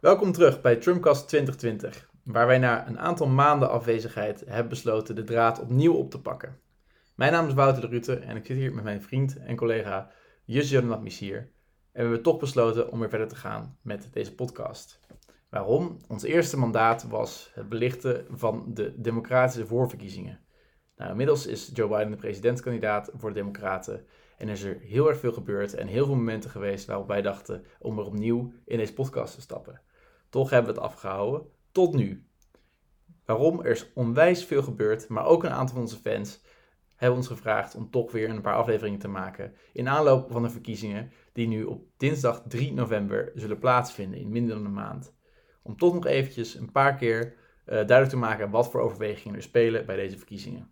Welkom terug bij Trumpcast 2020, waar wij na een aantal maanden afwezigheid hebben besloten de draad opnieuw op te pakken. Mijn naam is Wouter de Rutte en ik zit hier met mijn vriend en collega Jus Jonathan Missier. En we hebben toch besloten om weer verder te gaan met deze podcast. Waarom? Ons eerste mandaat was het belichten van de democratische voorverkiezingen. Nou, inmiddels is Joe Biden de presidentskandidaat voor de Democraten en is er heel erg veel gebeurd en heel veel momenten geweest waarop wij dachten om er opnieuw in deze podcast te stappen. Toch hebben we het afgehouden tot nu. Waarom? Er is onwijs veel gebeurd, maar ook een aantal van onze fans hebben ons gevraagd om toch weer een paar afleveringen te maken in aanloop van de verkiezingen die nu op dinsdag 3 november zullen plaatsvinden in minder dan een maand. Om toch nog eventjes een paar keer uh, duidelijk te maken wat voor overwegingen er spelen bij deze verkiezingen.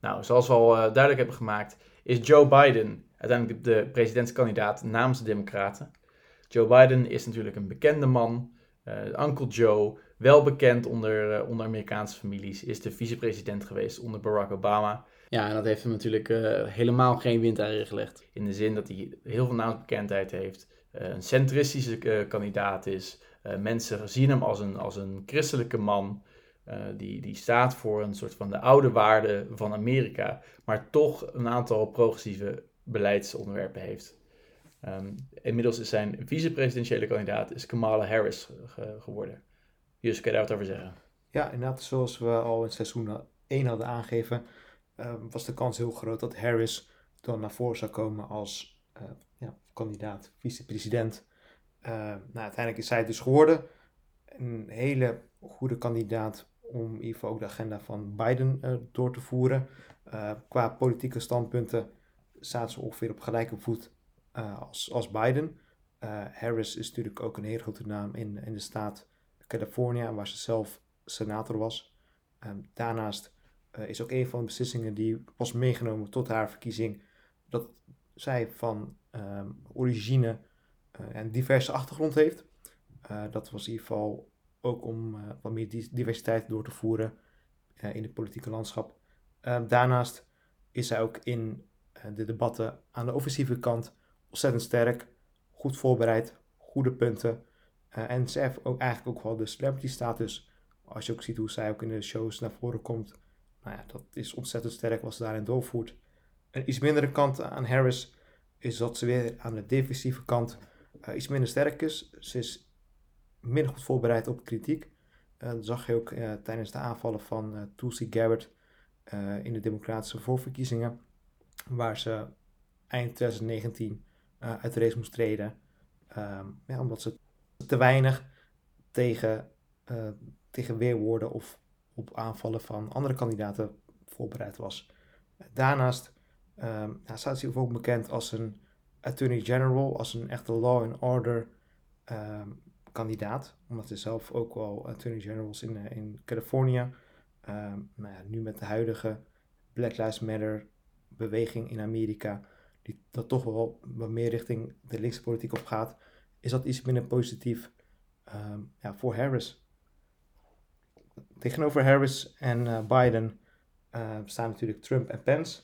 Nou, zoals we al uh, duidelijk hebben gemaakt, is Joe Biden uiteindelijk de presidentskandidaat namens de Democraten. Joe Biden is natuurlijk een bekende man, uh, Uncle Joe, wel bekend onder, uh, onder Amerikaanse families, is de vicepresident geweest onder Barack Obama. Ja, en dat heeft hem natuurlijk uh, helemaal geen windeieren gelegd. In de zin dat hij heel veel naamsbekendheid heeft, een centristische kandidaat is. mensen zien hem als een, als een christelijke man. die, die staat voor een soort van de oude waarden van Amerika, maar toch een aantal progressieve beleidsonderwerpen heeft. Um, inmiddels is zijn vicepresidentiële kandidaat is Kamala Harris ge geworden. Jus, kan je daar wat over zeggen? Ja, inderdaad, zoals we al in seizoen 1 hadden aangegeven, um, was de kans heel groot dat Harris dan naar voren zou komen als uh, ja, kandidaat vicepresident. Uh, nou, uiteindelijk is zij dus geworden. Een hele goede kandidaat om in ieder geval ook de agenda van Biden uh, door te voeren. qua politieke standpunten zaten ze ongeveer op gelijke voet uh, als, als Biden. Uh, Harris is natuurlijk ook een hele grote naam in, in de staat California, waar ze zelf senator was. Um, daarnaast uh, is ook een van de beslissingen die was meegenomen tot haar verkiezing, dat zij van um, origine en diverse achtergrond heeft. dat was in ieder geval ook om wat meer diversiteit door te voeren in het politieke landschap. Ehm, daarnaast is zij ook in de debatten aan de offensieve kant ontzettend sterk, goed voorbereid, goede punten. Uh, en ze heeft ook eigenlijk ook wel de celebrity status. Als je ook ziet hoe zij ook in de shows naar voren komt. Nou ja, dat is ontzettend sterk wat ze daarin doorvoert. Een iets mindere kant aan Harris is dat ze weer aan de defensieve kant uh, iets minder sterk is. Ze is minder goed voorbereid op kritiek. Uh, dat zag je ook tijdens de aanvallen van Tulsi Gabbard in de democratische voorverkiezingen. Waar ze eind 2019 uh, uit de race moest treden. Um, ja, omdat ze te weinig tegen, uh, tegen weerwoorden of op aanvallen van andere kandidaten voorbereid was. Daarnaast um, ja, staat ze ook bekend als een attorney general, als een echte law and order um, kandidaat. Omdat ze zelf ook wel attorney generals in, uh, in Californië. Nou ja, nu met de huidige Black Lives Matter beweging in Amerika die dat toch wel wat meer richting de linkse politiek op gaat, is dat iets minder positief um, ja, voor Harris. Tegenover Harris en uh, Biden uh, staan natuurlijk Trump en Pence.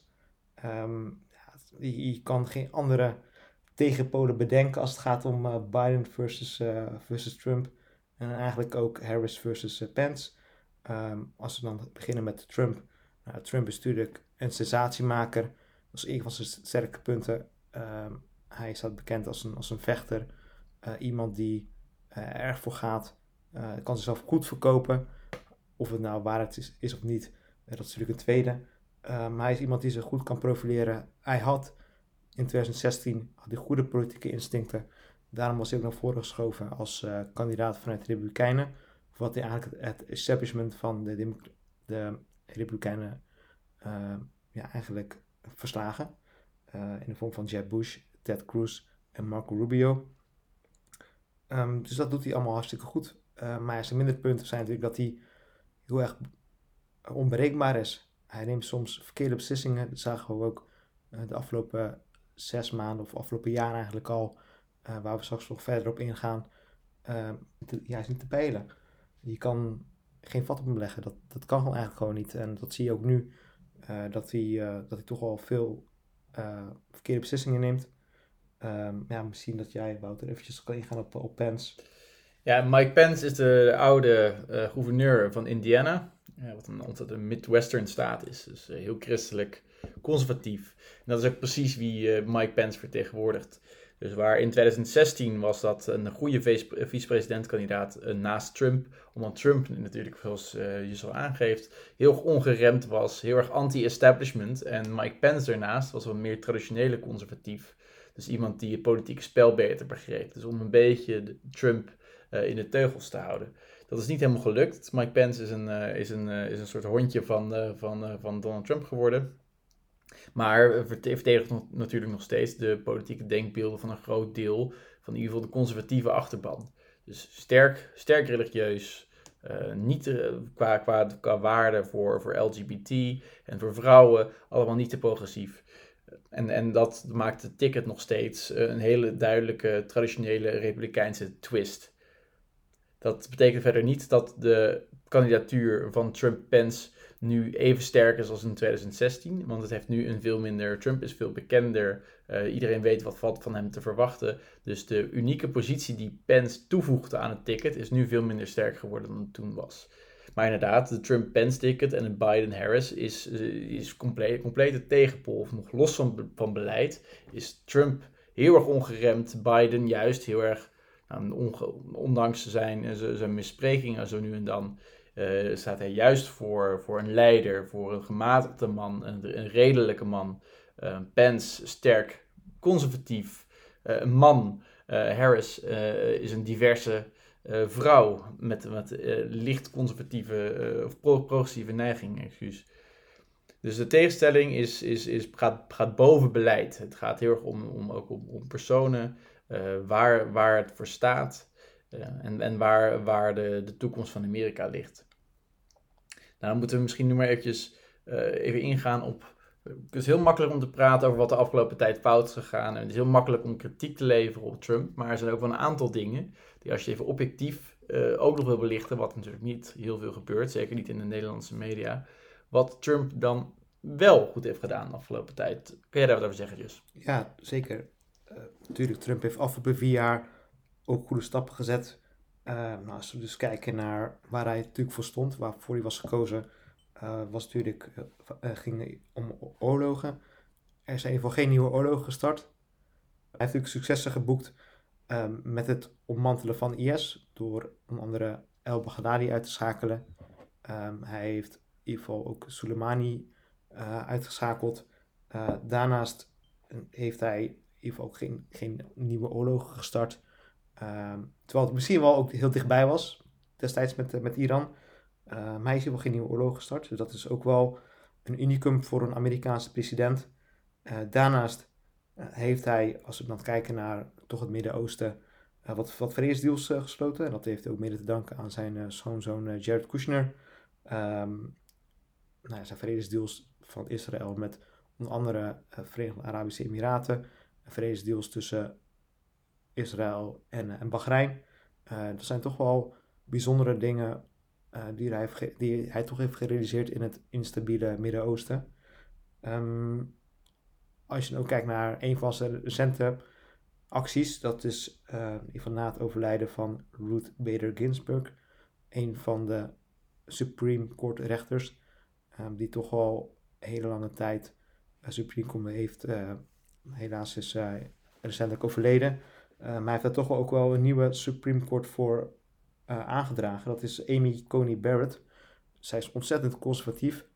Um, ja, je, kan geen andere tegenpolen bedenken als het gaat om uh, Biden versus, versus Trump. En eigenlijk ook Harris versus Pence. Als we dan beginnen met Trump. Nou, Trump is natuurlijk een sensatiemaker een van zijn sterke punten. Uh, hij staat bekend als een, als een vechter. Uh, iemand die uh, erg voor gaat. Uh, kan zichzelf goed verkopen. Of het nou waarheid is, is of niet, dat is natuurlijk een tweede. maar hij is iemand die zich goed kan profileren. Hij had in 2016 had goede politieke instincten. Daarom was hij ook naar voren geschoven als kandidaat vanuit de Republikeinen. Wat hij eigenlijk het establishment van de, de Republikeinen ja, eigenlijk verslagen. Uh, in de vorm van Jeb Bush, Ted Cruz en Marco Rubio. Um, dus dat doet hij allemaal hartstikke goed. Uh, maar zijn minderpunten zijn natuurlijk dat hij heel erg onberekenbaar is. Hij neemt soms verkeerde beslissingen. Dat zagen we ook uh, de afgelopen zes maanden of afgelopen jaar eigenlijk al. waar we straks nog verder op ingaan. Ehm, ja, is niet te peilen. Je kan geen vat op hem leggen. Dat, dat kan gewoon eigenlijk gewoon niet. En dat zie je ook nu uh, dat, hij, uh, dat hij toch al veel uh, verkeerde beslissingen neemt. Um, ja, misschien dat jij, Wouter, eventjes kan ingaan op, op Pence. Ja, Mike Pence is de oude gouverneur van Indiana, wat een ontzettend Midwestern staat is. Dus heel christelijk, conservatief. En dat is ook precies wie Mike Pence vertegenwoordigt. Dus waar in 2016 was dat een goede vicepresidentkandidaat uh, naast Trump. Omdat Trump natuurlijk, zoals uh, je zo aangeeft, heel ongeremd was. Heel erg anti-establishment. En Mike Pence daarnaast was een meer traditionele conservatief. Dus iemand die het politieke spel beter begreep. Dus om een beetje Trump uh, in de teugels te houden. Dat is niet helemaal gelukt. Mike Pence is een, is een, is een soort hondje van, van, van Donald Trump geworden. Maar vertegenwoordigt natuurlijk nog steeds de politieke denkbeelden van een groot deel van in ieder geval de conservatieve achterban. Dus sterk, sterk religieus, uh, niet uh, qua, qua, qua waarde voor, voor LGBT en voor vrouwen, allemaal niet te progressief. En, en dat maakt het ticket nog steeds uh, een hele duidelijke traditionele republikeinse twist. Dat betekent verder niet dat de kandidatuur van Trump-Pence nu even sterk is als in 2016. Want het heeft nu een veel minder. Trump is veel bekender. Uh, iedereen weet wat valt van hem te verwachten. Dus de unieke positie die Pence toevoegde aan het ticket is nu veel minder sterk geworden dan het toen was. Maar inderdaad, de Trump-Pence-ticket en het Biden-Harris is, uh, is compleet, complete tegenpol. Of nog los van, van beleid is Trump heel erg ongeremd. Biden juist heel erg, nou, ondanks zijn, zijn misprekingen zo nu en dan, uh, staat hij juist voor, voor een leider, voor een gematigde man, een, redelijke man. Uh, Pence, sterk, conservatief, uh, een man. Harris is een diverse vrouw met, met licht conservatieve of progressieve neiging. Excuus. Dus de tegenstelling is, is, is, gaat, gaat boven beleid. Het gaat heel erg om, om, ook om, om personen, waar, waar het voor staat. en en waar, waar de, de toekomst van Amerika ligt. Nou, dan moeten we misschien nu maar eventjes uh, even ingaan op... Het is heel makkelijk om te praten over wat de afgelopen tijd fout is gegaan. En het is heel makkelijk om kritiek te leveren op Trump. Maar er zijn ook wel een aantal dingen die als je even objectief uh, ook nog wil belichten... wat natuurlijk niet heel veel gebeurt, zeker niet in de Nederlandse media... wat Trump dan wel goed heeft gedaan de afgelopen tijd. Kun jij daar wat over zeggen, Jus? Ja, zeker. Natuurlijk, Trump heeft afgelopen vier jaar ook goede stappen gezet uh, nou, als we dus kijken naar waar hij natuurlijk voor stond, waarvoor hij was gekozen, uh, was natuurlijk, uh, ging om oorlogen. Er zijn in ieder geval geen nieuwe oorlogen gestart. Hij heeft natuurlijk successen geboekt um, met het ommantelen van IS door onder andere El Baghdadi uit te schakelen. Um, hij heeft in ieder geval ook Soleimani uitgeschakeld. daarnaast heeft hij in ieder geval ook geen, geen nieuwe oorlogen gestart. Um, terwijl het misschien wel ook heel dichtbij was, destijds met, eh, met Iran. Uh, maar hij is wel geen nieuwe oorlog gestart. Dus dat is ook wel een unicum voor een Amerikaanse president. Uh, daarnaast heeft hij, als we dan kijken naar toch het Midden-Oosten, wat, wat vredesdeals gesloten. En dat heeft ook mede te danken aan zijn schoonzoon Jared Kushner. Um, nou, zijn vredesdeals van Israël met onder andere Verenigde Arabische Emiraten. Vredesdeals tussen Israël en, en Bahrein. Uh, dat zijn toch wel bijzondere dingen uh, die, hij hij toch heeft gerealiseerd in het instabiele Midden-Oosten. Um, als je ook kijkt naar een van zijn recente acties, dat is uh, na het overlijden van Ruth Bader Ginsburg, een van de Supreme Court rechters, um, die toch al een hele lange tijd Supreme Court heeft. helaas is zij recentelijk overleden. Uh, maar hij heeft daar toch ook wel een nieuwe Supreme Court voor uh, aangedragen. Dat is Amy Coney Barrett. Zij is ontzettend conservatief.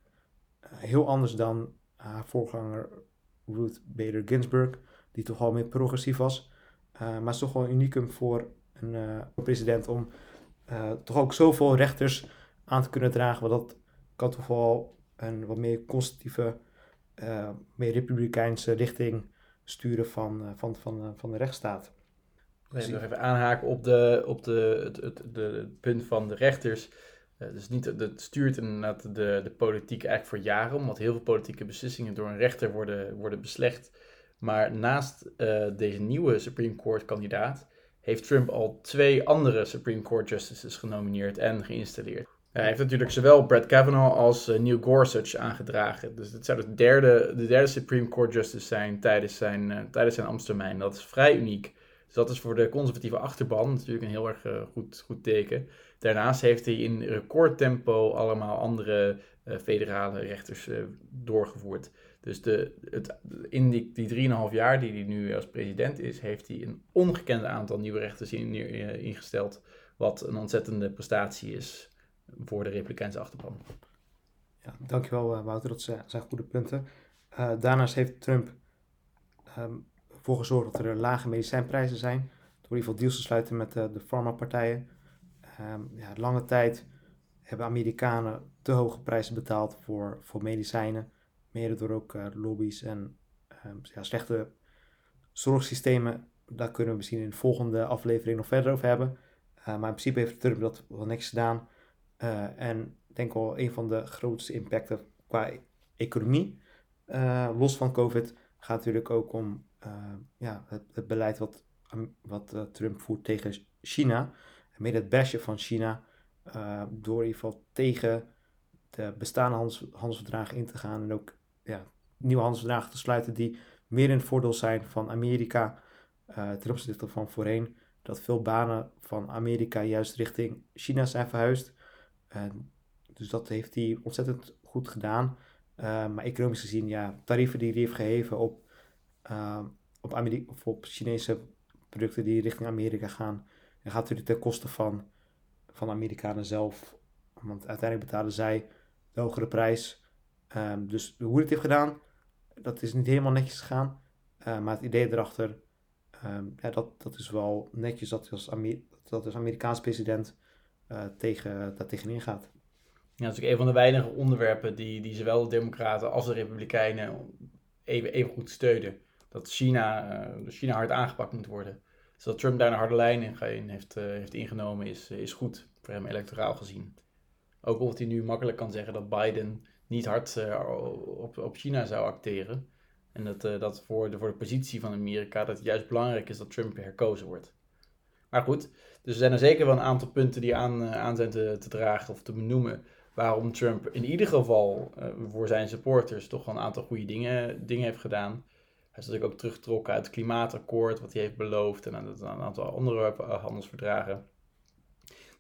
Uh, heel anders dan haar voorganger Ruth Bader Ginsburg, die toch al meer progressief was. maar het is toch wel een unicum voor een president om toch ook zoveel rechters aan te kunnen dragen. Want dat kan toch wel een wat meer conservatieve, meer republikeinse richting sturen van, van, van, van de rechtsstaat. Nee, nog even aanhaken op, de, op de, het, het, punt van de rechters. Uh, dus niet, het stuurt inderdaad de, de politiek eigenlijk voor jaren, omdat heel veel politieke beslissingen door een rechter worden, worden beslecht. Maar naast uh, deze nieuwe Supreme Court kandidaat heeft Trump al twee andere Supreme Court justices genomineerd en geïnstalleerd. Hij heeft natuurlijk zowel Brett Kavanaugh als uh, Neil Gorsuch aangedragen. Dus het zou de derde, de derde Supreme Court justice zijn tijdens zijn, tijdens zijn ambtstermijn. Dat is vrij uniek. Dus dat is voor de conservatieve achterban natuurlijk een heel erg uh, goed, goed teken. Daarnaast heeft hij in recordtempo allemaal andere uh, federale rechters uh, doorgevoerd. Dus de, het, in die, die 3,5 jaar die hij nu als president is, heeft hij een ongekend aantal nieuwe rechters in, ingesteld. Wat een ontzettende prestatie is voor de Republikeinse achterban. Ja, dankjewel Wouter, dat zijn goede punten. daarnaast heeft Trump um, ervoor gezorgd dat er lage medicijnprijzen zijn. Door in ieder geval deals te sluiten met de, de farmapartijen. Um, ja, lange tijd hebben Amerikanen te hoge prijzen betaald voor, voor medicijnen. Mede door ook uh, lobby's en um, ja, slechte zorgsystemen. Daar kunnen we misschien in de volgende aflevering nog verder over hebben. Uh, maar in principe heeft Trump dat wel niks gedaan. En ik denk wel een van de grootste impacten qua economie, los van COVID, gaat natuurlijk ook om ja, het, beleid wat, wat Trump voert tegen China. En met het bashen van China uh, door in ieder geval tegen de bestaande handels, handelsverdragen in te gaan en ook ja, nieuwe handelsverdragen te sluiten die meer in het voordeel zijn van Amerika ten opzichte van voorheen. Dat veel banen van Amerika juist richting China zijn verhuisd. Uh, dus dat heeft hij ontzettend goed gedaan. Maar economisch gezien, ja, tarieven die hij heeft geheven op, op, Amerika, of op Chinese producten die richting Amerika gaan, en gaat natuurlijk ten koste van van de Amerikanen zelf. Want uiteindelijk betalen zij de hogere prijs. Um, dus hoe het heeft gedaan, dat is niet helemaal netjes gegaan. Uh, maar het idee erachter, ja, dat, dat is wel netjes dat als, Amer dat als Amerikaans president uh, tegen, daar tegenin gaat. Dat is ook een van de weinige onderwerpen die, die zowel de Democraten als de Republikeinen even, even goed steunen. Dat China, uh, China hard aangepakt moet worden. Dus dat Trump daar een harde lijn in heeft, uh, heeft ingenomen, is, is goed voor hem electoraal gezien. Ook of hij nu makkelijk kan zeggen dat Biden niet hard op, op China zou acteren. En dat, dat voor, de, voor de positie van Amerika dat het juist belangrijk is dat Trump herkozen wordt. Maar goed, dus er zijn er zeker wel een aantal punten die aan, aan zijn te, te dragen of te benoemen. Waarom Trump in ieder geval voor zijn supporters toch wel een aantal goede dingen, dingen heeft gedaan. Hij is natuurlijk ook teruggetrokken uit het klimaatakkoord, wat hij heeft beloofd, en een aantal andere eh, handelsverdragen.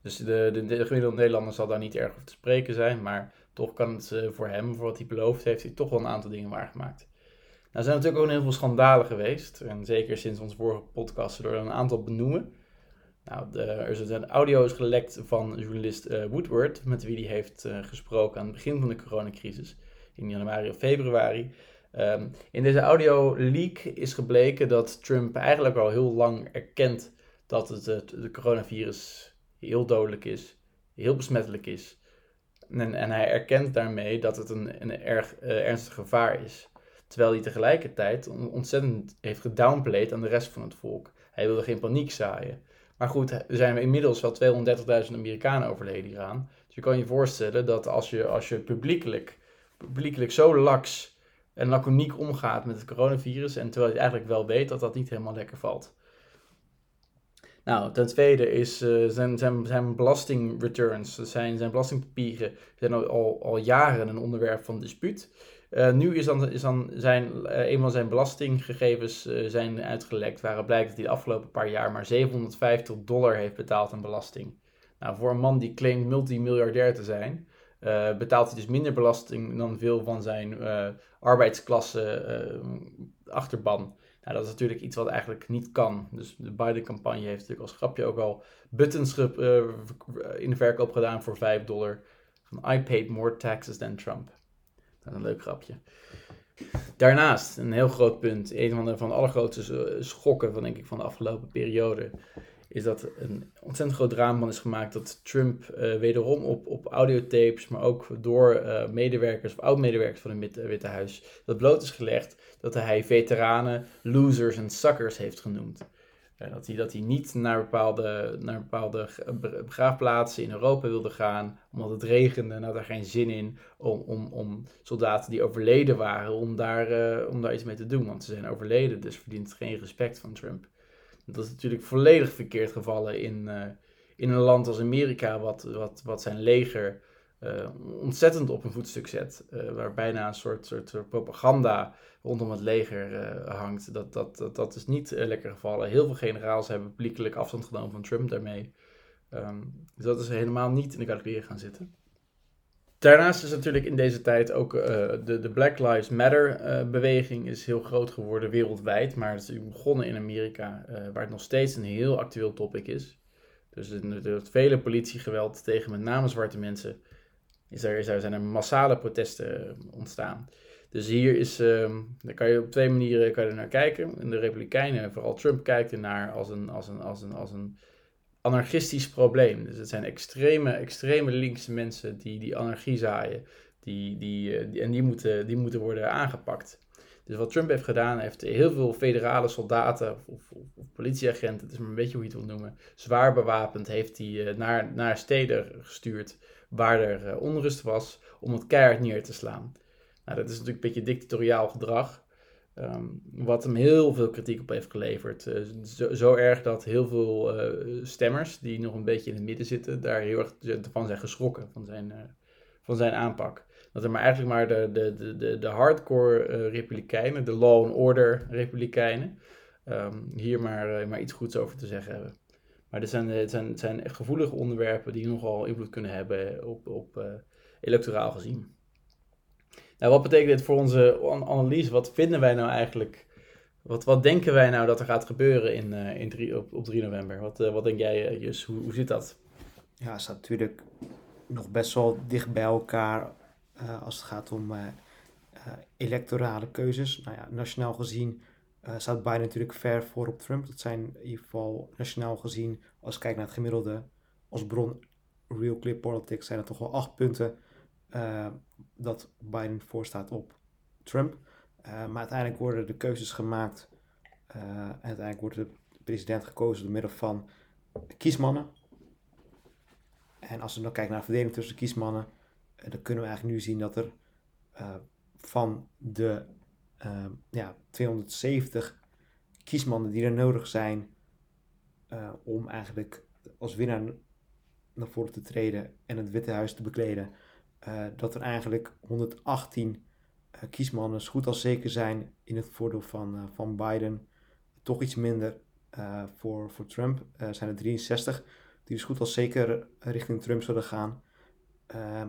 Dus de, de, de gemiddelde Nederlander zal daar niet erg over te spreken zijn, maar toch kan het eh, voor hem, voor wat hij beloofd heeft, hij toch wel een aantal dingen waargemaakt. Nou, er zijn natuurlijk ook heel veel schandalen geweest, en zeker sinds onze vorige podcast er een aantal benoemen. Nou, de, er is een audio is gelekt van journalist uh, Woodward, met wie hij heeft gesproken aan het begin van de coronacrisis, in januari of februari. Um, in deze audio leak is gebleken dat Trump eigenlijk al heel lang erkent dat het, het coronavirus heel dodelijk is, heel besmettelijk is. En, en hij erkent daarmee dat het een, een erg uh, ernstig gevaar is. Terwijl hij tegelijkertijd ontzettend heeft gedownplayed aan de rest van het volk. Hij wilde geen paniek zaaien. Maar goed, er zijn inmiddels wel 230.000 Amerikanen overleden hieraan. Dus je kan je voorstellen dat als je, als je publiekelijk, publiekelijk zo laks en laconiek omgaat met het coronavirus. En terwijl je eigenlijk wel weet dat dat niet helemaal lekker valt. Nou, ten tweede is uh, zijn, zijn, zijn belastingreturns, zijn, zijn belastingpapieren, zijn al, al, jaren een onderwerp van dispuut. Uh, nu is dan, is dan zijn, uh, een van zijn belastinggegevens zijn uitgelekt, waaruit blijkt dat hij de afgelopen paar jaar maar 750 dollar heeft betaald aan belasting. Nou, voor een man die claimt multimiljardair te zijn, uh, betaalt hij dus minder belasting dan veel van zijn uh, arbeidsklasse uh, achterban. Nou, dat is natuurlijk iets wat eigenlijk niet kan. Dus de Biden-campagne heeft natuurlijk als grapje ook al buttons in de verkoop gedaan voor 5 dollar. Van I paid more taxes than Trump. Dat is een leuk grapje. Daarnaast, een heel groot punt, een van de, van de allergrootste schokken van, denk ik, van de afgelopen periode, is dat een ontzettend groot drama is gemaakt dat Trump uh, wederom op, op audiotapes, maar ook door uh, medewerkers of oud-medewerkers van het Witte Huis, dat bloot is gelegd dat hij veteranen losers en suckers heeft genoemd. Uh, dat, hij, dat hij niet naar bepaalde, naar bepaalde begraafplaatsen in Europa wilde gaan, omdat het regende en had er geen zin in om, om, om soldaten die overleden waren, om daar, om daar iets mee te doen. Want ze zijn overleden, dus verdient geen respect van Trump. Dat is natuurlijk volledig verkeerd gevallen in, uh, in een land als Amerika, wat, wat, wat zijn leger ontzettend op een voetstuk zet. waar bijna een soort, soort, propaganda rondom het leger hangt. Dat, dat, dat, dat is niet lekker gevallen. Heel veel generaals hebben publiekelijk afstand genomen van Trump daarmee. Ehm, dus dat is helemaal niet in de categorieën gaan zitten. Daarnaast is natuurlijk in deze tijd ook uh, de, de, Black Lives Matter uh, beweging is heel groot geworden wereldwijd. Maar het is begonnen in Amerika, uh, waar het nog steeds een heel actueel topic is. Dus er vele politiegeweld tegen met name zwarte mensen. Is er, is er, zijn er massale protesten ontstaan. Dus hier is, um, daar kan je op twee manieren kan je naar kijken. En de Republikeinen, vooral Trump, kijkt ernaar als een, als een, als een, als een anarchistisch probleem. Dus het zijn extreme, extreme linkse mensen die, die anarchie zaaien. Die, die, eh, en die moeten, die moeten worden aangepakt. Dus wat Trump heeft gedaan, heeft heel veel federale soldaten of, of, politieagenten, het is maar een beetje hoe je het wil noemen, zwaar bewapend, heeft hij eh, naar, naar steden gestuurd waar er eh, onrust was, om het keihard neer te slaan. Nou, dat is natuurlijk een beetje dictatoriaal gedrag. Ehm, wat hem heel veel kritiek op heeft geleverd. Uh, zo, zo, erg dat heel veel uh, stemmers die nog een beetje in het midden zitten, daar heel erg van zijn geschrokken van zijn, uh, van zijn aanpak. Dat er maar eigenlijk maar de, de, de, de hardcore republikeinen, de law and order republikeinen, um, hier maar, maar iets goeds over te zeggen hebben. Maar er zijn, het zijn, het zijn gevoelige onderwerpen die nogal invloed kunnen hebben op, op electoraal gezien. Wat betekent dit voor onze analyse? Wat vinden wij nou eigenlijk? Wat, wat denken wij nou dat er gaat gebeuren in, uh, in drie, op, op 3 november? Wat, uh, wat denk jij, uh, Jus? Hoe, hoe zit dat? Ja, het staat natuurlijk nog best wel dicht bij elkaar als het gaat om electorale keuzes. Nou ja, nationaal gezien staat Biden natuurlijk ver voor op Trump. Dat zijn in ieder geval nationaal gezien, als ik kijk naar het gemiddelde, als bron Real Clear Politics, zijn er toch wel acht punten uh, dat Biden voorstaat op Trump. Uh, maar uiteindelijk worden de keuzes gemaakt. Uh, en uiteindelijk wordt de president gekozen door middel van kiesmannen. En als we dan kijken naar de verdeling tussen kiesmannen, dan kunnen we eigenlijk nu zien dat er van de ja, 270 kiesmannen die er nodig zijn om eigenlijk als winnaar naar voren te treden en het Witte Huis te bekleden, uh, dat er eigenlijk 118 uh, eh, kiesmannen goed als zeker zijn in het voordeel van, uh, van Biden. Toch iets minder voor, voor Trump. zijn er 63 die dus goed als zeker richting Trump zullen gaan.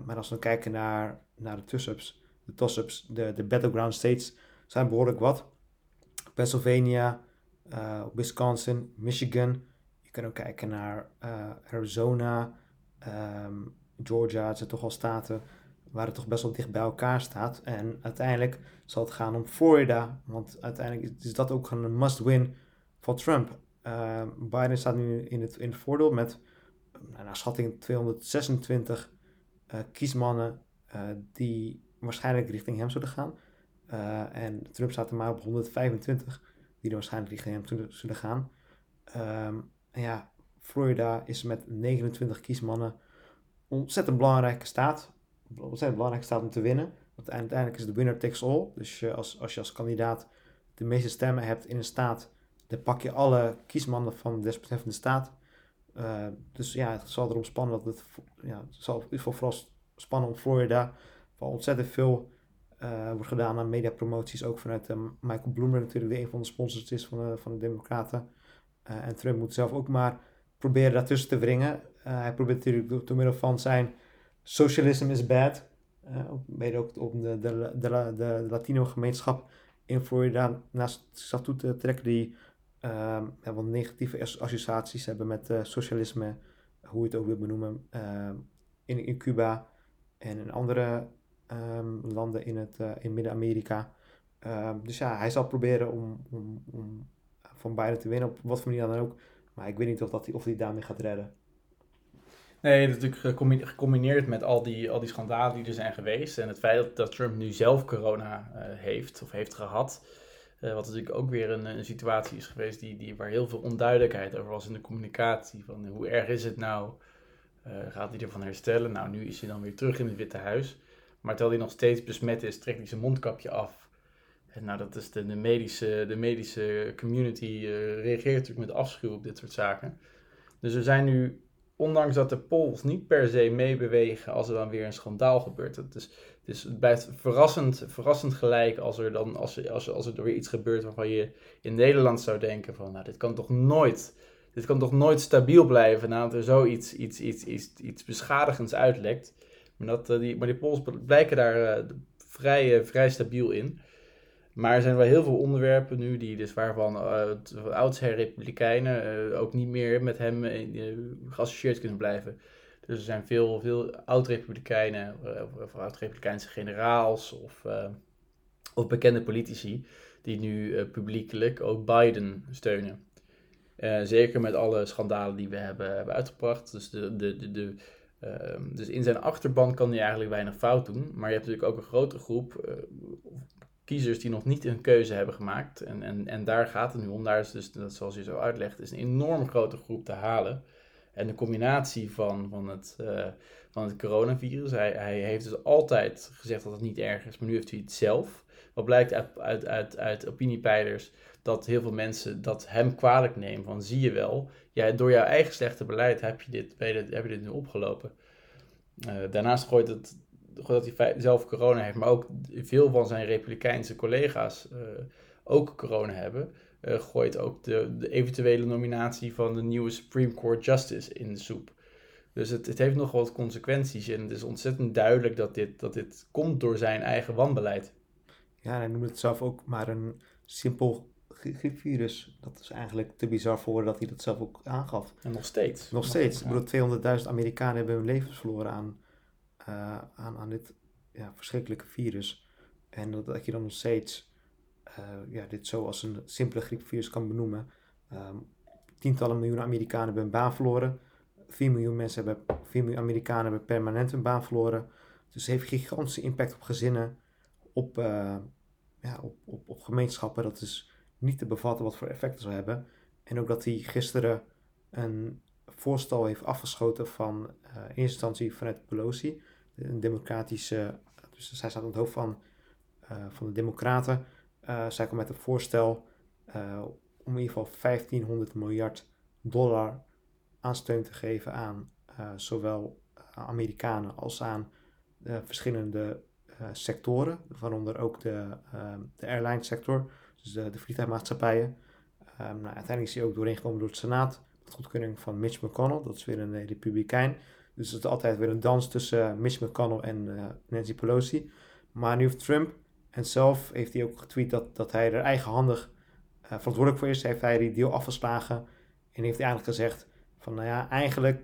maar als we kijken naar, naar de tuss-ups, de toss-ups, de, de battleground states, zijn behoorlijk wat. Pennsylvania, Wisconsin, Michigan. Je kan ook kijken naar Arizona, um, Georgia, het zijn toch al staten waar het toch best wel dicht bij elkaar staat. En uiteindelijk zal het gaan om Florida, want uiteindelijk is dat ook een must-win voor Trump. Uh, Biden staat nu in het, in voordeel met naar schatting 226 uh, eh, kiesmannen uh, die waarschijnlijk richting hem zullen gaan. En Trump staat er maar op 125 die waarschijnlijk richting hem zullen gaan. Um, en ja, Florida is met 29 kiesmannen ontzettend belangrijke staat. Ontzettend belangrijke staat om te winnen. Want uiteindelijk is de winner takes all. Dus als, als je als kandidaat de meeste stemmen hebt in een staat, dan pak je alle kiesmannen van de desbetreffende staat. Uh, dus ja, het zal erom spannen dat het, ja, het zal vooral spannen om Florida, waar ontzettend veel uh, wordt gedaan aan mediapromoties, ook vanuit Michael Bloomberg natuurlijk, die een van de sponsors is van de, van de Democraten. en Trump moet zelf ook maar proberen daartussen te wringen. Uh, hij probeert natuurlijk door, middel van zijn socialism is bad, uh, mede ook om de, de, de, de Latino-gemeenschap in Florida naast zich toe te trekken, die uh, wel negatieve associaties hebben met uh, socialisme, hoe je het ook wil benoemen, in, in Cuba en in andere um, landen in, het, in Midden-Amerika. Ehm, dus ja, hij zal proberen om, om, om van beide te winnen, op wat voor manier dan ook. Maar ik weet niet of, dat hij, of hij daarmee gaat redden. Nee, natuurlijk gecombineerd met al die, al die schandalen die er zijn geweest. En het feit dat, Trump nu zelf corona uh, heeft of heeft gehad. Uh, wat natuurlijk ook weer een, een, situatie is geweest die, die, waar heel veel onduidelijkheid over was in de communicatie. Van hoe erg is het nou? Uh, gaat hij ervan herstellen? Nou, nu is hij dan weer terug in het Witte Huis. Maar terwijl hij nog steeds besmet is, trekt hij zijn mondkapje af. En nou, dat is de, de, medische, de medische community reageert natuurlijk met afschuw op dit soort zaken. Dus er zijn nu ondanks dat de polls niet per se meebewegen als er dan weer een schandaal gebeurt. Is, het, blijft verrassend, verrassend gelijk als er dan als als, als er weer iets gebeurt waarvan je in Nederland zou denken van nou dit kan toch nooit, dit kan toch nooit stabiel blijven nadat er zoiets iets, iets, iets, iets beschadigends uitlekt. Maar, dat, eh, die, maar die polls blijken daar uh, vrij, uh, vrij stabiel in. Maar er zijn wel heel veel onderwerpen nu die dus waarvan uh, oudsher republikeinen uh, ook niet meer met hem uh, geassocieerd kunnen blijven. Dus er zijn veel, veel oud-republikeinen of, oud-republikeinse generaals of, of bekende politici die nu publiekelijk ook Biden steunen. zeker met alle schandalen die we hebben, hebben uitgebracht. Dus, de, de, de, dus in zijn achterban kan hij eigenlijk weinig fout doen. Maar je hebt natuurlijk ook een grote groep, kiezers die nog niet een keuze hebben gemaakt. En, en, en daar gaat het nu om. Daar is dus, dat, zoals je zo uitlegt, is een enorm grote groep te halen. En de combinatie van, van, het, uh, van het coronavirus. Hij, hij heeft dus altijd gezegd dat het niet erg is, maar nu heeft hij het zelf. Wat blijkt uit, uit, uit, opiniepeilers dat heel veel mensen dat hem kwalijk nemen. Van zie je wel, jij, door jouw eigen slechte beleid heb je dit, heb je dit nu opgelopen. Uh, daarnaast gooit het dat hij zelf corona heeft, maar ook veel van zijn Republikeinse collega's uh, ook corona hebben, uh, gooit ook de, de, eventuele nominatie van de nieuwe Supreme Court Justice in de soep. Dus het, het heeft nog wat consequenties en het is ontzettend duidelijk dat dit, dat dit komt door zijn eigen wanbeleid. Ja, hij noemt het zelf ook maar een simpel griepvirus. Dat is eigenlijk te bizar voor dat hij dat zelf ook aangaf. En nog steeds. Nog steeds. Ja. Ik bedoel, 200.000 Amerikanen hebben hun levens verloren aan uh, aan, aan dit ja, verschrikkelijke virus. En dat, dat je dan nog steeds uh, ja, dit zo als een simpele griepvirus kan benoemen. Um, tientallen miljoenen Amerikanen hebben baan verloren. 4 miljoen mensen hebben, 4 miljoen Amerikanen hebben permanent een baan verloren. Dus het heeft gigantische impact op gezinnen, op, uh, ja, op, op, op gemeenschappen. Dat is niet te bevatten wat voor effecten zou hebben. En ook dat hij gisteren een voorstel heeft afgeschoten van uh, in eerste instantie vanuit Pelosi een democratische, dus zij staat aan het hoofd van, uh, van de Democraten. Uh, zij komt met een voorstel uh, om in ieder geval 1500 miljard dollar aan steun te geven aan zowel Amerikanen als aan verschillende sectoren, waaronder ook de, de airline sector, dus de, vliegtuigmaatschappijen. Um, nou, uiteindelijk is hij ook doorheen gekomen door het Senaat, met goedkeuring van Mitch McConnell, dat is weer een republikein. Dus het is altijd weer een dans tussen eh, Mitch McConnell en uh, Nancy Pelosi. Maar nu heeft Trump en zelf heeft hij ook getweet dat, dat hij er eigenhandig uh, verantwoordelijk voor is. Heeft hij die deal afgeslagen en heeft hij eigenlijk gezegd van nou ja, eigenlijk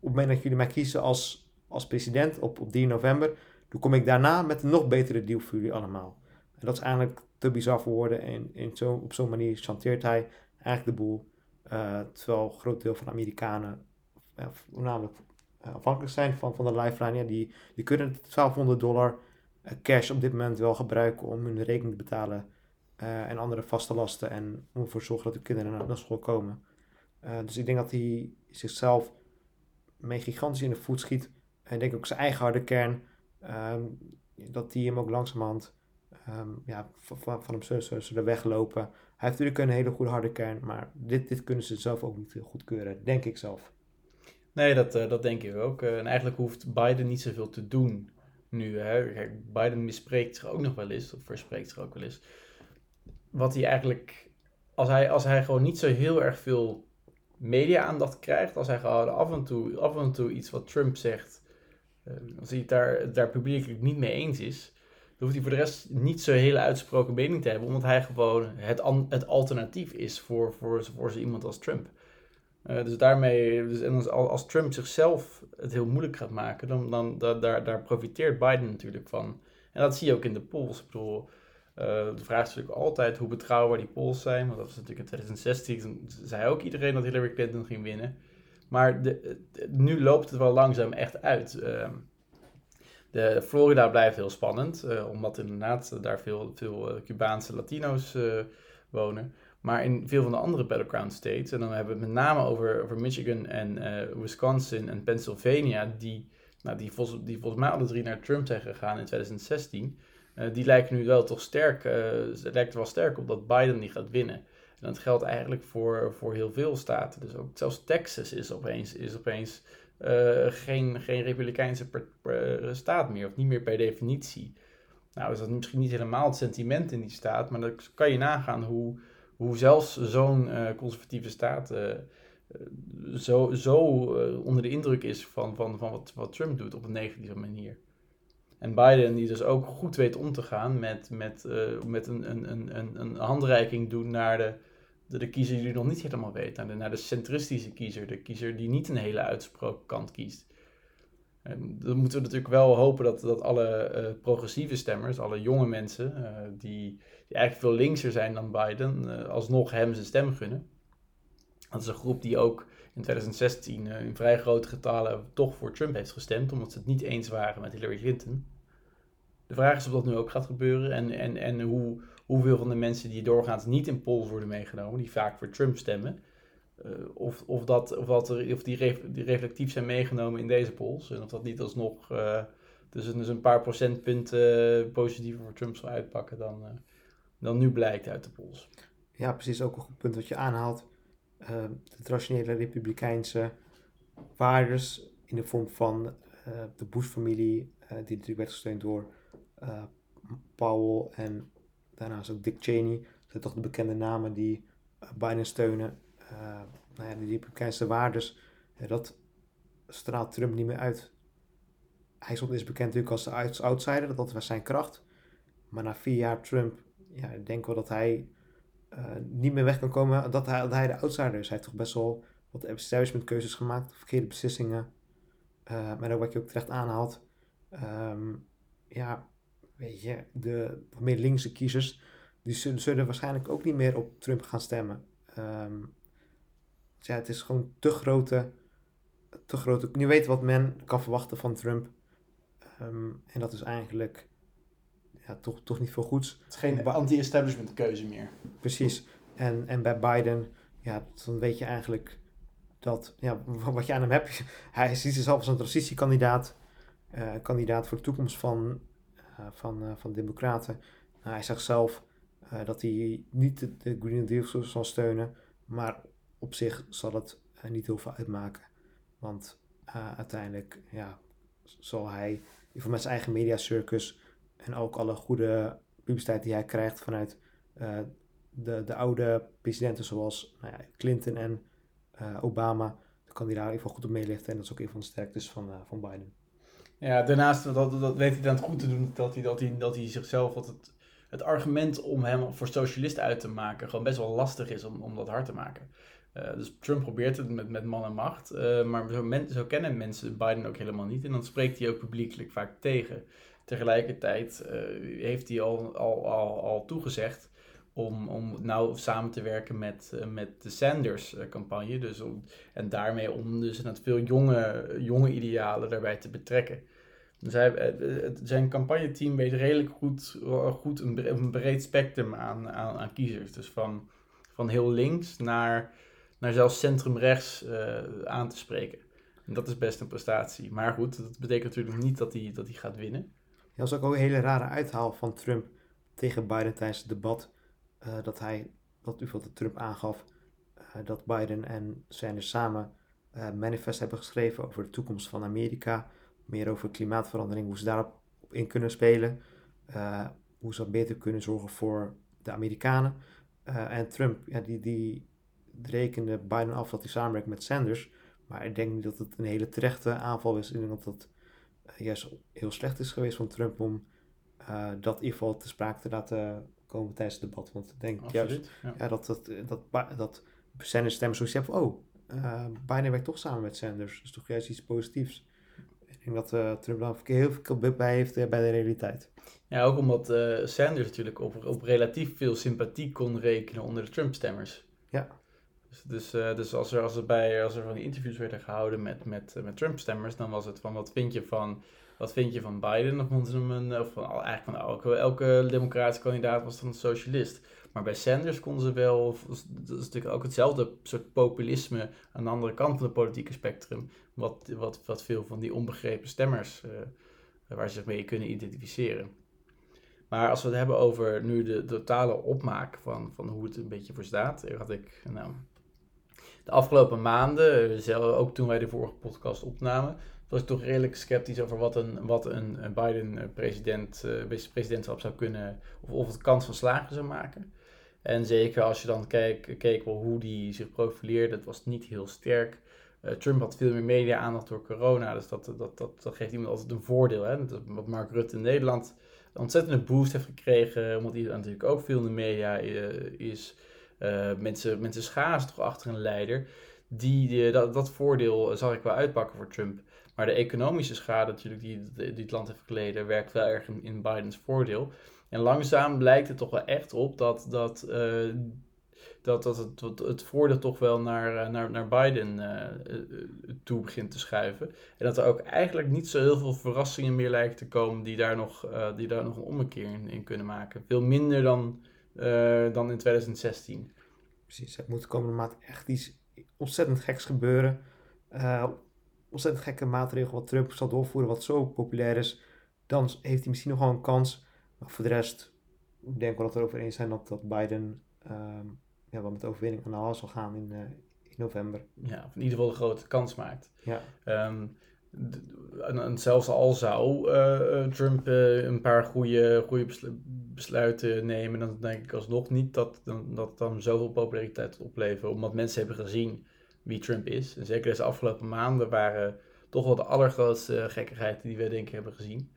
op het moment dat jullie mij kiezen als, als president op, op 3 november, dan kom ik daarna met een nog betere deal voor jullie allemaal. En dat is eigenlijk te bizar voor woorden en, zo, op zo'n manier chanteert hij eigenlijk de boel. Terwijl een groot deel van de Amerikanen voornamelijk eh, afhankelijk zijn van, van de lifeline. Die, die kunnen 1200 dollar eh, cash op dit moment wel gebruiken om hun rekening te betalen. En andere vaste lasten. En om ervoor te zorgen dat de kinderen naar, school komen. Dus ik denk dat hij zichzelf mee gigantisch in de voet schiet. En denk ook zijn eigen harde kern. Um, dat die hem ook langzamerhand um, ja, van, van hem zullen weglopen. Hij heeft natuurlijk een hele goede harde kern. Maar dit, dit kunnen ze zelf ook niet goedkeuren. Denk ik zelf. Nee, dat, uh, dat denk ik ook. Uh, en eigenlijk hoeft Biden niet zoveel te doen nu. Hè. Kijk, Biden mispreekt zich ook nog wel eens, of verspreekt zich ook wel eens. Wat hij eigenlijk, als hij, als hij gewoon niet zo heel erg veel media-aandacht krijgt, als hij gewoon af en toe, af en toe iets wat Trump zegt, uh, als hij het daar, daar publiekelijk niet mee eens is, dan hoeft hij voor de rest niet zo hele uitsproken mening te hebben, omdat hij gewoon het, het alternatief is voor, voor, voor zo iemand als Trump. Uh, dus daarmee, dus, en als, als Trump zichzelf het heel moeilijk gaat maken, dan, dan da, daar, daar profiteert Biden natuurlijk van. En dat zie je ook in de polls. Ik bedoel, uh, de vraag is natuurlijk altijd hoe betrouwbaar die polls zijn. Want dat was natuurlijk in 2016, zei ook iedereen dat Hillary Clinton ging winnen. Maar de, nu loopt het wel langzaam echt uit. Uh, de Florida blijft heel spannend, omdat inderdaad daar veel, veel Cubaanse Latino's wonen. Maar in veel van de andere battleground states, en dan hebben we het met name over, over Michigan en uh, Wisconsin en Pennsylvania, die, nou, die, volgens, die volgens mij alle drie naar Trump zijn gegaan in 2016, uh, eh, die lijken nu wel toch sterk, uh, lijkt er wel sterk op dat Biden die gaat winnen. En dat geldt eigenlijk voor, voor heel veel staten. Dus ook zelfs Texas is opeens, is opeens geen, geen republikeinse staat meer, of niet meer per definitie. Nou is dat misschien niet helemaal het sentiment in die staat, maar dan kan je nagaan hoe, hoe zelfs zo'n uh, conservatieve staat uh, zo, zo onder de indruk is van, van, van wat, wat Trump doet op een negatieve manier. En Biden die dus ook goed weet om te gaan met, met, met een, een, een, een handreiking doen naar de, de, de kiezer die nog niet helemaal weet. Naar de, naar de centristische kiezer, de kiezer die niet een hele uitgesproken kant kiest. En dan moeten we natuurlijk wel hopen dat, dat alle uh, progressieve stemmers, alle jonge mensen, uh, die, die, eigenlijk veel linkser zijn dan Biden, uh, alsnog hem zijn stem gunnen. Dat is een groep die ook in 2016 in vrij grote getalen toch voor Trump heeft gestemd, omdat ze het niet eens waren met Hillary Clinton. De vraag is of dat nu ook gaat gebeuren en, en, en hoe, hoeveel van de mensen die doorgaans niet in polls worden meegenomen, die vaak voor Trump stemmen, of, of, dat, of, dat er, of die, die, reflectief zijn meegenomen in deze polls. En of dat niet alsnog uh, dus, dus een paar procentpunten positiever voor Trump zal uitpakken dan, uh, dan nu blijkt uit de polls. Ja, precies. Ook een goed punt wat je aanhaalt. de traditionele republikeinse waardes in de vorm van de Bush-familie, die natuurlijk werd gesteund door Powell en daarnaast ook Dick Cheney. Dat zijn toch de bekende namen die Biden steunen. Uh, nou ja, die republikeinse waardes, dat straalt Trump niet meer uit. Hij is bekend natuurlijk als de outsider, dat was zijn kracht. Maar na vier jaar Trump, ja, ik denk wel dat hij uh, niet meer weg kan komen dat hij, dat hij de outsider is. Hij heeft toch best wel wat establishment keuzes gemaakt, verkeerde beslissingen. Uh, maar ook wat je ook terecht aanhaalt. Um, ja, weet je, de meer linkse kiezers, die zullen, waarschijnlijk ook niet meer op Trump gaan stemmen. Um, ja, het is gewoon te grote, te grote... Nu weet wat men kan verwachten van Trump. Ehm, en dat is eigenlijk ja, toch, toch niet veel goeds. Het is geen anti-establishment keuze meer. Precies. En, en bij Biden, ja, dan weet je eigenlijk dat, ja, wat je aan hem hebt. Hij ziet zichzelf als een transitiekandidaat. Uh, kandidaat voor de toekomst van, uh, van, uh, van de Democraten. Nou, hij zegt zelf dat hij niet de, de Green Deal zal steunen, maar op zich zal het uh, niet heel veel uitmaken. Want uh, uiteindelijk ja, zal hij, met zijn eigen mediacircus en ook alle goede publiciteit die hij krijgt vanuit uh, de, de oude presidenten zoals nou ja, Clinton en Obama, dan kan hij daar goed op meelichten. En dat is ook een van de sterktes van, van Biden. Ja, daarnaast dat, dat weet hij dan goed te doen dat hij, dat hij, dat hij zichzelf wat het, het argument om hem voor socialist uit te maken gewoon best wel lastig is om, om dat hard te maken. Uh, dus Trump probeert het met, met man en macht, uh, maar zo, zo, kennen mensen Biden ook helemaal niet. En dan spreekt hij ook publiekelijk vaak tegen. Tegelijkertijd uh, heeft hij al, al, al, al toegezegd om, om nou samen te werken met, met de Sanders-campagne. Dus en daarmee om dus veel jonge, jonge idealen daarbij te betrekken. Dus hij, zijn campagneteam weet redelijk goed, goed een, een breed spectrum aan, aan, aan kiezers. Dus van, van heel links naar naar zelfs centrumrechts uh, aan te spreken. En dat is best een prestatie. Maar goed, dat betekent natuurlijk niet dat hij, dat hij gaat winnen. Ja, dat was ook een hele rare uithaal van Trump tegen Biden tijdens het debat. Uh, dat hij, dat u de Trump aangaf, uh, dat Biden en Sanders samen uh, manifest hebben geschreven over de toekomst van Amerika. Meer over klimaatverandering, hoe ze daarop in kunnen spelen. hoe ze beter kunnen zorgen voor de Amerikanen. en Trump, die, die rekende Biden af dat hij samenwerkt met Sanders. Maar ik denk niet dat het een hele terechte aanval is. Ik denk dat het uh, juist heel slecht is geweest van Trump om uh, dat in ieder geval te sprake te laten komen tijdens het debat. Want ik denk juist ja. dat, dat, dat, dat Sanders stemmen zoiets hebben van, oh, uh, Biden werkt toch samen met Sanders. Dat is toch juist iets positiefs. Ik denk dat Trump daar heel veel bij heeft bij de realiteit. Ja, ook omdat Sanders natuurlijk op, op relatief veel sympathie kon rekenen onder de Trump-stemmers. Ja. Dus, uh, dus als, er, als, er bij, als er van die interviews werden gehouden met, met, met Trump-stemmers, dan was het van wat vind je van, wat vind je van Biden? Of, een, of van, eigenlijk van elke, elke democratische kandidaat was dan een socialist. Maar bij Sanders konden ze wel, dat is natuurlijk ook hetzelfde soort populisme aan de andere kant van het politieke spectrum, wat, wat, wat veel van die onbegrepen stemmers, uh, waar ze zich mee kunnen identificeren. Maar als we het hebben over nu de, totale opmaak van, van hoe het een beetje voor staat, had ik nou, de afgelopen maanden, zelf, ook toen wij de vorige podcast opnamen, was ik toch redelijk sceptisch over wat een, wat een, Biden president, uh, presidentschap zou kunnen, of, of het kans van slagen zou maken. En zeker als je dan keek, keek wel hoe die zich profileerde, het was niet heel sterk. Trump had veel meer media-aandacht door corona, dus dat, dat, dat, dat geeft iemand altijd een voordeel. Hè? Dat, wat Mark Rutte in Nederland een ontzettende boost heeft gekregen, omdat hij natuurlijk ook veel in de media is. Uh, mensen, mensen scharen toch achter een leider. Die, dat, dat voordeel zag ik wel uitpakken voor Trump. Maar de economische schade natuurlijk die, die het land heeft geleden, werkt wel erg in, in Bidens voordeel. En langzaam blijkt het toch wel echt op dat, dat, uh, dat, dat het, het voordeel toch wel naar, eh, naar, naar Biden toe begint te schuiven. En dat er ook eigenlijk niet zo heel veel verrassingen meer lijken te komen die daar nog, die daar nog een ommekeer in, in kunnen maken. Veel minder dan, dan in 2016. Precies, het moet komende maand echt iets ontzettend geks gebeuren. ontzettend gekke maatregelen wat Trump zal doorvoeren, wat zo populair is. Dan heeft hij misschien nog wel een kans maar voor de rest ik denk wel dat we erover eens zijn dat, dat Biden um, ja, wel met overwinning aan de haal zal gaan in, uh, in november. Ja, of in ieder geval een grote kans maakt. Ja. Um, en, zelfs al zou uh, Trump uh, een paar goede, goede besluiten nemen, dan denk ik alsnog niet dat, dat dan zoveel populariteit opleveren. Omdat mensen hebben gezien wie Trump is. En zeker deze afgelopen maanden waren toch wel de allergrootste gekkigheid die we denk ik hebben gezien.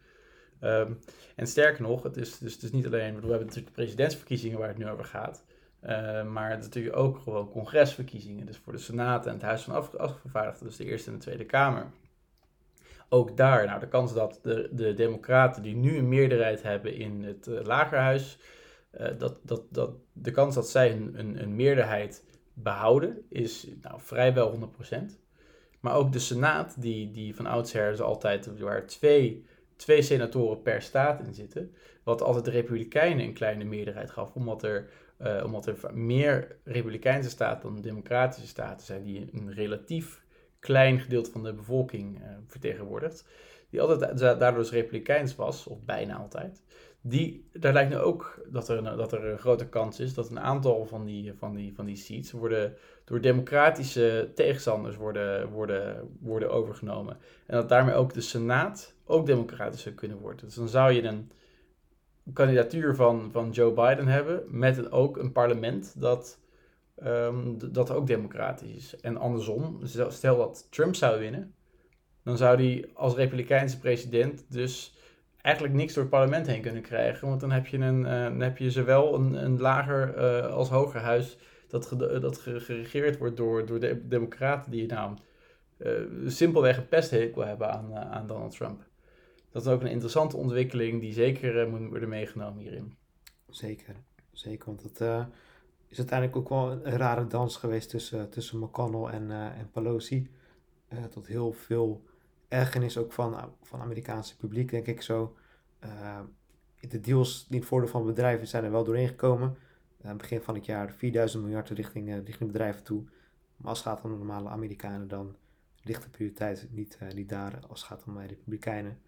Um, en sterker nog, het is, dus, het is niet alleen, we hebben natuurlijk de presidentsverkiezingen waar het nu over gaat. Maar het is natuurlijk ook gewoon congresverkiezingen. Dus voor de Senaat en het Huis van Afgevaardigden, dus de Eerste en de Tweede Kamer. Ook daar, nou, de kans dat de, de Democraten die nu een meerderheid hebben in het uh, Lagerhuis, uh, dat, dat, dat, de kans dat zij een, een, een meerderheid behouden is nou, vrijwel 100%. Maar ook de Senaat, die, die van oudsher is altijd waar twee twee senatoren per staat in zitten. Wat altijd de Republikeinen een kleine meerderheid gaf, omdat er, uh, omdat er meer Republikeinse staten dan Democratische staten zijn, die een relatief klein gedeelte van de bevolking uh, vertegenwoordigt. Die altijd daardoor dus Republikeins was, of bijna altijd. Die, daar lijkt nu ook dat er, dat er een grote kans is dat een aantal van die, van die, van die seats worden door democratische tegenstanders worden, worden, worden overgenomen. En dat daarmee ook de Senaat ook democratisch zou kunnen worden. Dus dan zou je een kandidatuur van, van Joe Biden hebben met een, ook een parlement dat, um, dat ook democratisch is. En andersom, stel dat Trump zou winnen, dan zou hij als republikeinse president dus eigenlijk niks door het parlement heen kunnen krijgen. Want dan heb je, een, uh, dan heb je zowel een, een lager uh, als hoger huis dat, dat geregeerd wordt door, door de democraten die nou uh, simpelweg een pesthekel hebben aan, aan Donald Trump dat is ook een interessante ontwikkeling die zeker moet worden meegenomen hierin. Zeker, zeker. Want uh, is uiteindelijk ook wel een rare dans geweest tussen, tussen McConnell en, uh, en Pelosi. tot heel veel ergernis ook van, van Amerikaanse publiek, denk ik zo. de deals die het voordeel van bedrijven zijn er wel doorheen gekomen. aan begin van het jaar 4000 miljard richting, richting bedrijven toe. Maar als het gaat om de normale Amerikanen, dan ligt de prioriteit niet, niet daar als het gaat om de Republikeinen.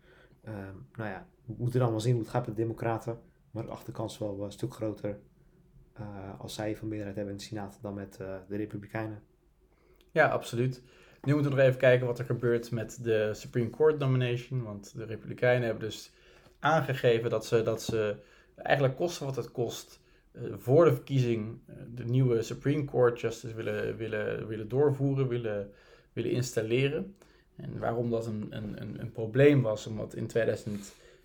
Ehm, nou ja, we moeten dan wel zien hoe het gaat met de Democraten. Maar de achterkans is wel een stuk groter als zij van meerderheid hebben in de Senaat dan met uh, de Republikeinen. Ja, absoluut. Nu moeten we nog even kijken wat er gebeurt met de Supreme Court nomination. Want de Republikeinen hebben dus aangegeven dat ze, dat ze eigenlijk kosten wat het kost. Uh, voor de verkiezing de nieuwe Supreme Court Justice willen, willen, willen doorvoeren, willen, willen installeren. En waarom dat een, een, een, probleem was, omdat in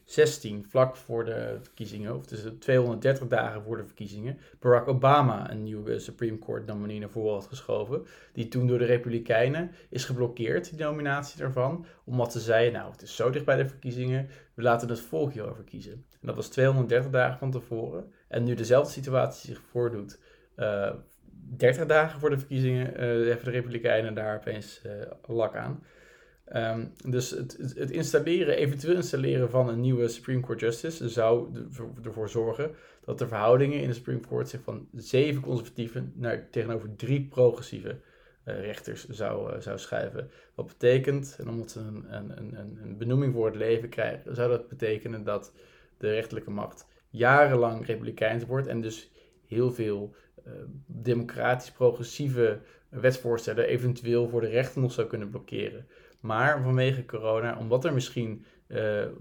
2016, vlak voor de verkiezingen, of tussen 230 dagen voor de verkiezingen, Barack Obama een nieuwe Supreme Court nominee naar voren had geschoven. Die toen door de Republikeinen is geblokkeerd, die nominatie daarvan. Omdat ze zeiden, nou het is zo dicht bij de verkiezingen, we laten het volk hierover kiezen. En dat was 230 dagen van tevoren. En nu dezelfde situatie zich voordoet, uh, eh, 30 dagen voor de verkiezingen, uh, hebben de Republikeinen daar opeens uh, lak aan. Um, dus het, het, installeren, eventueel installeren van een nieuwe Supreme Court Justice zou ervoor zorgen dat de verhoudingen in de Supreme Court zich van zeven conservatieven naar tegenover drie progressieve uh, rechters zou, uh, zou schuiven. Wat betekent, en omdat ze een, een, een, benoeming voor het leven krijgen, zou dat betekenen dat de rechterlijke macht jarenlang republikeins wordt en dus heel veel uh, democratisch progressieve wetsvoorstellen eventueel voor de rechter nog zou kunnen blokkeren. Maar vanwege corona, omdat er misschien uh,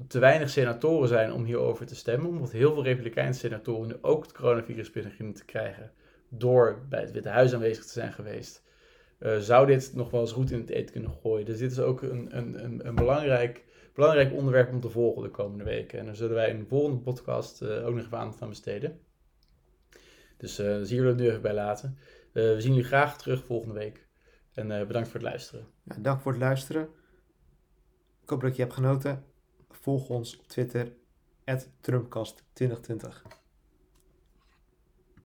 te weinig senatoren zijn om hierover te stemmen, omdat heel veel Republikeinse senatoren nu ook het coronavirus beginnen te krijgen, door bij het Witte Huis aanwezig te zijn geweest, uh, zou dit nog wel eens goed in het eten kunnen gooien. Dus dit is ook een, een, een, belangrijk, belangrijk onderwerp om te volgen de komende weken. En daar zullen wij in de volgende podcast uh, ook nog even aandacht aan besteden. Dus uh, we het nu even bij laten. we zien jullie graag terug volgende week. En bedankt voor het luisteren. Ja, dank voor het luisteren. Ik hoop dat je hebt genoten. Volg ons op Twitter, TrumpCast2020.